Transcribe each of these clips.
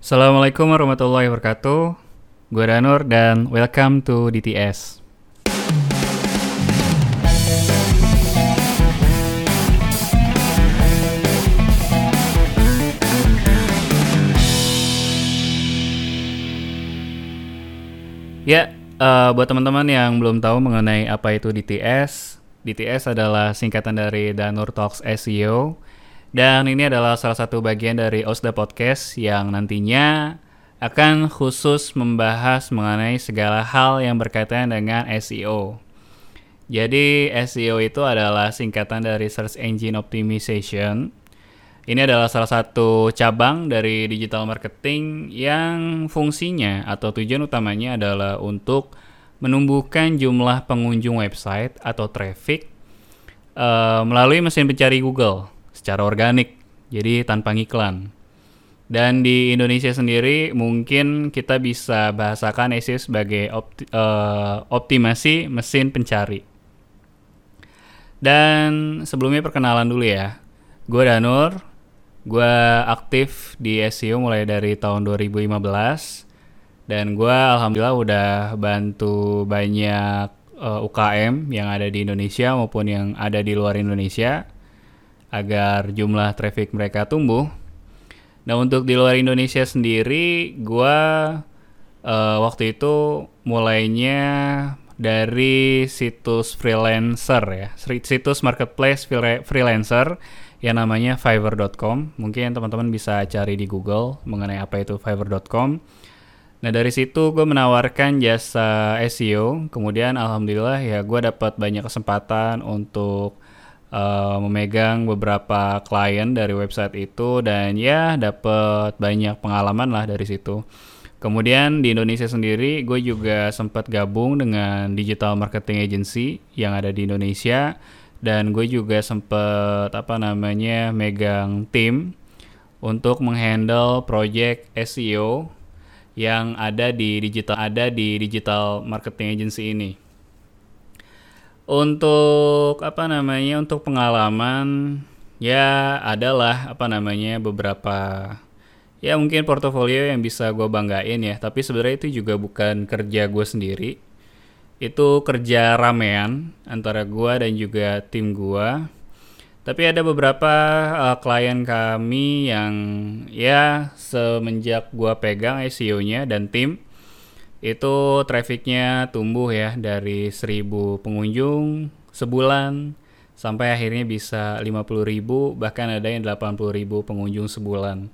Assalamualaikum warahmatullahi wabarakatuh. Gue Danur dan welcome to DTS. Ya, uh, buat teman-teman yang belum tahu mengenai apa itu DTS, DTS adalah singkatan dari Danur Talks SEO dan ini adalah salah satu bagian dari OSDA Podcast yang nantinya akan khusus membahas mengenai segala hal yang berkaitan dengan SEO. Jadi SEO itu adalah singkatan dari Search Engine Optimization. Ini adalah salah satu cabang dari digital marketing yang fungsinya atau tujuan utamanya adalah untuk menumbuhkan jumlah pengunjung website atau traffic uh, melalui mesin pencari Google secara organik, jadi tanpa ngiklan. Dan di Indonesia sendiri mungkin kita bisa bahasakan SEO sebagai opti uh, optimasi mesin pencari. Dan sebelumnya perkenalan dulu ya. Gue Danur, gue aktif di SEO mulai dari tahun 2015 dan gue alhamdulillah udah bantu banyak uh, eh, UKM yang ada di Indonesia maupun yang ada di luar Indonesia agar jumlah traffic mereka tumbuh. Nah untuk di luar Indonesia sendiri, gue uh, waktu itu mulainya dari situs freelancer ya, situs marketplace freelancer yang namanya fiverr.com. Mungkin teman-teman bisa cari di Google mengenai apa itu fiverr.com. Nah dari situ gue menawarkan jasa SEO, kemudian alhamdulillah ya gue dapat banyak kesempatan untuk uh, memegang beberapa klien dari website itu dan ya dapat banyak pengalaman lah dari situ. Kemudian di Indonesia sendiri gue juga sempat gabung dengan digital marketing agency yang ada di Indonesia dan gue juga sempat apa namanya megang tim untuk menghandle project SEO yang ada di digital ada di digital marketing agency ini. Untuk apa namanya? Untuk pengalaman ya adalah apa namanya beberapa ya mungkin portofolio yang bisa gue banggain ya. Tapi sebenarnya itu juga bukan kerja gue sendiri. Itu kerja ramean antara gue dan juga tim gue. Tapi ada beberapa uh, klien kami yang ya semenjak gue pegang SEO-nya dan tim itu trafficnya tumbuh ya dari 1000 pengunjung sebulan sampai akhirnya bisa 50 ribu bahkan ada yang 80 ribu pengunjung sebulan.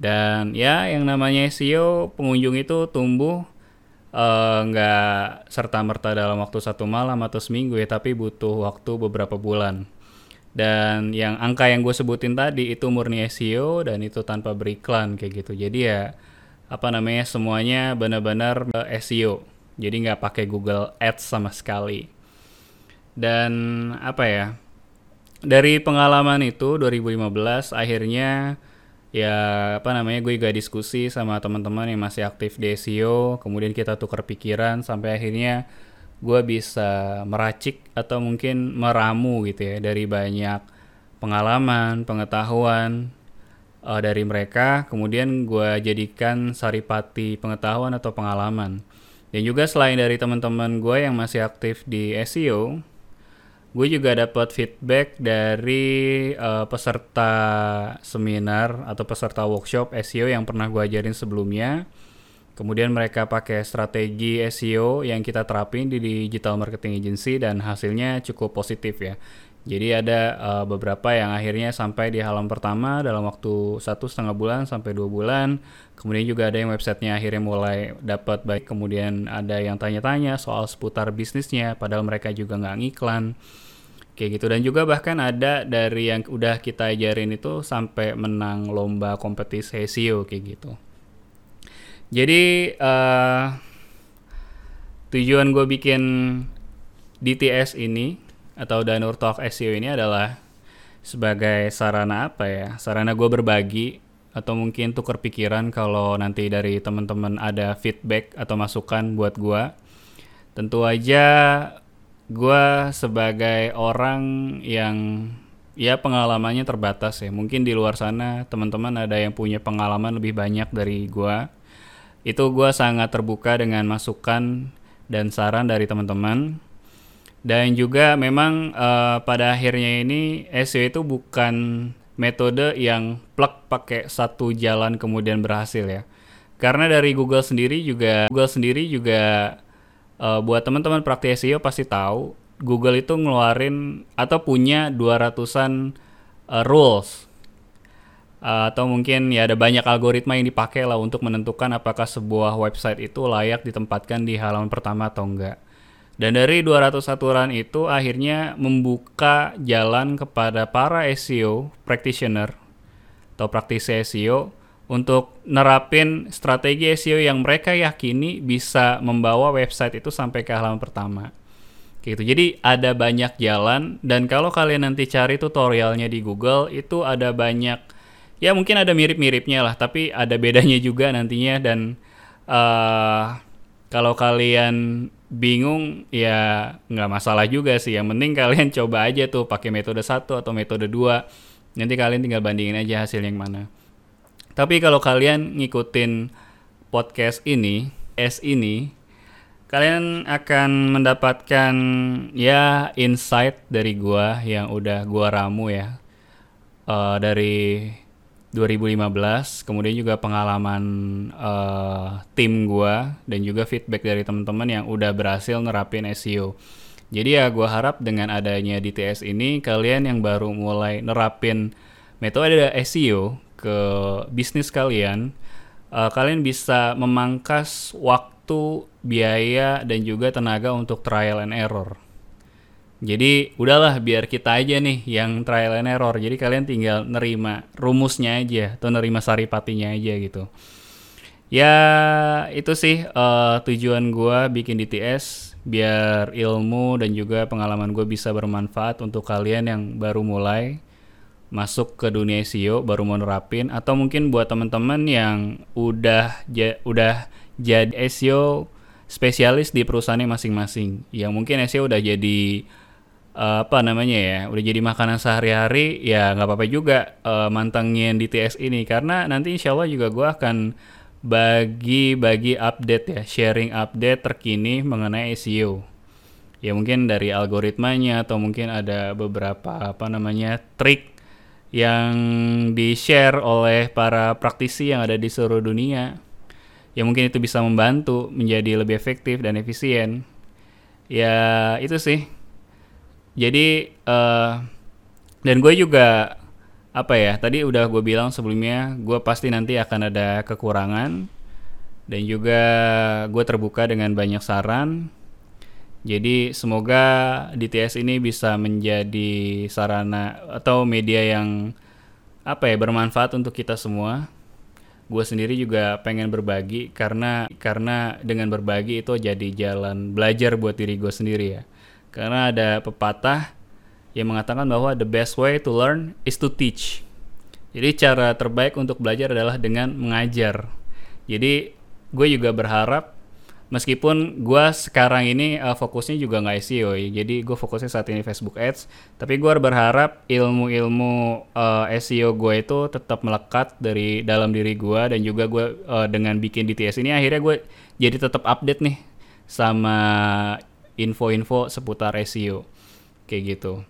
Dan ya yang namanya SEO pengunjung itu tumbuh eh, nggak uh, serta merta dalam waktu satu malam atau seminggu ya tapi butuh waktu beberapa bulan. Dan yang angka yang gue sebutin tadi itu murni SEO dan itu tanpa beriklan kayak gitu. Jadi ya apa namanya semuanya benar-benar eh, SEO jadi nggak pakai Google Ads sama sekali. Dan apa ya dari pengalaman itu 2015 akhirnya ya apa namanya gue juga diskusi sama teman-teman yang masih aktif di SEO kemudian kita tukar pikiran sampai akhirnya gue bisa meracik atau mungkin meramu gitu ya dari banyak pengalaman pengetahuan uh, dari mereka kemudian gue jadikan saripati pengetahuan atau pengalaman. Dan juga selain dari teman-teman gue yang masih aktif di SEO gue juga dapat feedback dari uh, peserta seminar atau peserta workshop SEO yang pernah gue ajarin sebelumnya. Kemudian mereka pakai strategi SEO yang kita terapin di digital marketing agency dan hasilnya cukup positif ya jadi ada uh, beberapa yang akhirnya sampai di halaman pertama dalam waktu satu setengah bulan sampai dua bulan. Kemudian juga ada yang websitenya akhirnya mulai dapat baik. Kemudian ada yang tanya-tanya soal seputar bisnisnya, padahal mereka juga nggak ngiklan. Kayak gitu. Dan juga bahkan ada dari yang udah kita ajarin itu sampai menang lomba kompetisi SEO kayak gitu. Jadi uh, tujuan gue bikin DTS ini atau Danur Talk SEO ini adalah sebagai sarana apa ya? Sarana gue berbagi atau mungkin tukar pikiran kalau nanti dari teman-teman ada feedback atau masukan buat gue. Tentu aja gue sebagai orang yang ya pengalamannya terbatas ya. Mungkin di luar sana teman-teman ada yang punya pengalaman lebih banyak dari gua. Itu gua sangat terbuka dengan masukan dan saran dari teman-teman. Dan juga memang uh, pada akhirnya ini SEO itu bukan metode yang plug pakai satu jalan kemudian berhasil ya. Karena dari Google sendiri juga Google sendiri juga uh, buat teman-teman praktik SEO pasti tahu Google itu ngeluarin atau punya 200-an uh, rules uh, atau mungkin ya ada banyak algoritma yang dipakai lah untuk menentukan apakah sebuah website itu layak ditempatkan di halaman pertama atau enggak. Dan dari 200 aturan itu akhirnya membuka jalan kepada para SEO practitioner atau praktisi SEO untuk nerapin strategi SEO yang mereka yakini bisa membawa website itu sampai ke halaman pertama. Gitu. Jadi ada banyak jalan dan kalau kalian nanti cari tutorialnya di Google itu ada banyak ya mungkin ada mirip-miripnya lah tapi ada bedanya juga nantinya dan uh, kalau kalian bingung ya nggak masalah juga sih. Yang penting kalian coba aja tuh pakai metode satu atau metode dua. Nanti kalian tinggal bandingin aja hasil yang mana. Tapi kalau kalian ngikutin podcast ini S ini kalian akan mendapatkan ya insight dari gua yang udah gua ramu ya. Uh, dari 2015 kemudian juga pengalaman uh, tim gua dan juga feedback dari teman-teman yang udah berhasil nerapin SEO jadi ya gua harap dengan adanya DTS ini kalian yang baru mulai nerapin metode SEO ke bisnis kalian uh, kalian bisa memangkas waktu biaya dan juga tenaga untuk trial and error jadi udahlah biar kita aja nih yang trial and error. Jadi kalian tinggal nerima rumusnya aja atau nerima saripatinya aja gitu. Ya itu sih uh, tujuan gue bikin DTS biar ilmu dan juga pengalaman gue bisa bermanfaat untuk kalian yang baru mulai masuk ke dunia SEO baru mau nerapin atau mungkin buat teman-teman yang udah ja, udah jadi SEO spesialis di perusahaannya masing-masing yang mungkin SEO udah jadi uh, apa namanya ya udah jadi makanan sehari-hari ya nggak apa-apa juga uh, mantengin di TS ini. Karena nanti insya Allah juga gue akan bagi-bagi update ya sharing update terkini mengenai SEO ya mungkin dari algoritmanya atau mungkin ada beberapa apa namanya trik yang di share oleh para praktisi yang ada di seluruh dunia. Ya mungkin itu bisa membantu menjadi lebih efektif dan efisien. Ya itu sih jadi uh, dan gue juga apa ya tadi udah gue bilang sebelumnya gue pasti nanti akan ada kekurangan. Dan juga gue terbuka dengan banyak saran. Jadi semoga DTS ini bisa menjadi sarana atau media yang apa ya bermanfaat untuk kita semua. Gue sendiri juga pengen berbagi karena karena dengan berbagi itu jadi jalan belajar buat diri gue sendiri ya karena ada pepatah yang mengatakan bahwa the best way to learn is to teach. Jadi cara terbaik untuk belajar adalah dengan mengajar. Jadi gue juga berharap meskipun gue sekarang ini uh, fokusnya juga nggak SEO ya. Jadi gue fokusnya saat ini Facebook Ads. Tapi gue berharap ilmu-ilmu uh, SEO gue itu tetap melekat dari dalam diri gue dan juga gue uh, dengan bikin DTS ini akhirnya gue jadi tetap update nih sama info-info seputar SEO kayak gitu.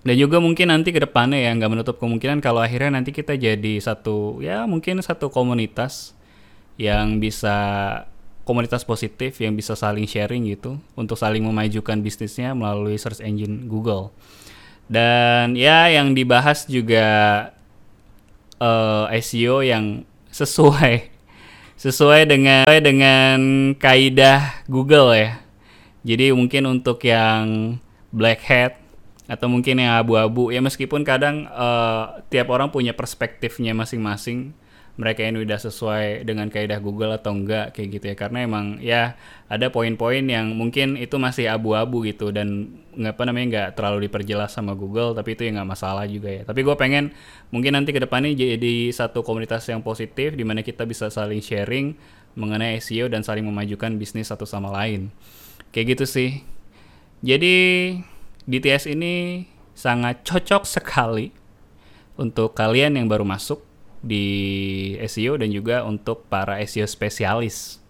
Dan juga mungkin nanti ke depannya ya nggak menutup kemungkinan kalau akhirnya nanti kita jadi satu ya mungkin satu komunitas yang bisa komunitas positif yang bisa saling sharing gitu untuk saling memajukan bisnisnya melalui search engine Google. Dan ya yang dibahas juga uh, eh, SEO yang sesuai sesuai dengan dengan kaidah Google ya jadi mungkin untuk yang black hat atau mungkin yang abu-abu ya meskipun kadang uh, tiap orang punya perspektifnya masing-masing. Mereka ini udah sesuai dengan kaidah Google atau enggak kayak gitu ya. Karena emang ya ada poin-poin yang mungkin itu masih abu-abu gitu. Dan nggak apa namanya nggak terlalu diperjelas sama Google tapi itu ya nggak masalah juga ya. Tapi gue pengen mungkin nanti ke depannya jadi satu komunitas yang positif di mana kita bisa saling sharing mengenai SEO dan saling memajukan bisnis satu sama lain kayak gitu sih jadi DTS ini sangat cocok sekali untuk kalian yang baru masuk di SEO dan juga untuk para SEO spesialis.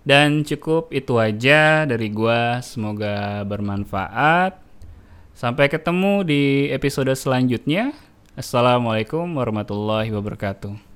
Dan cukup itu aja dari gua, semoga bermanfaat. Sampai ketemu di episode selanjutnya. Assalamualaikum warahmatullahi wabarakatuh.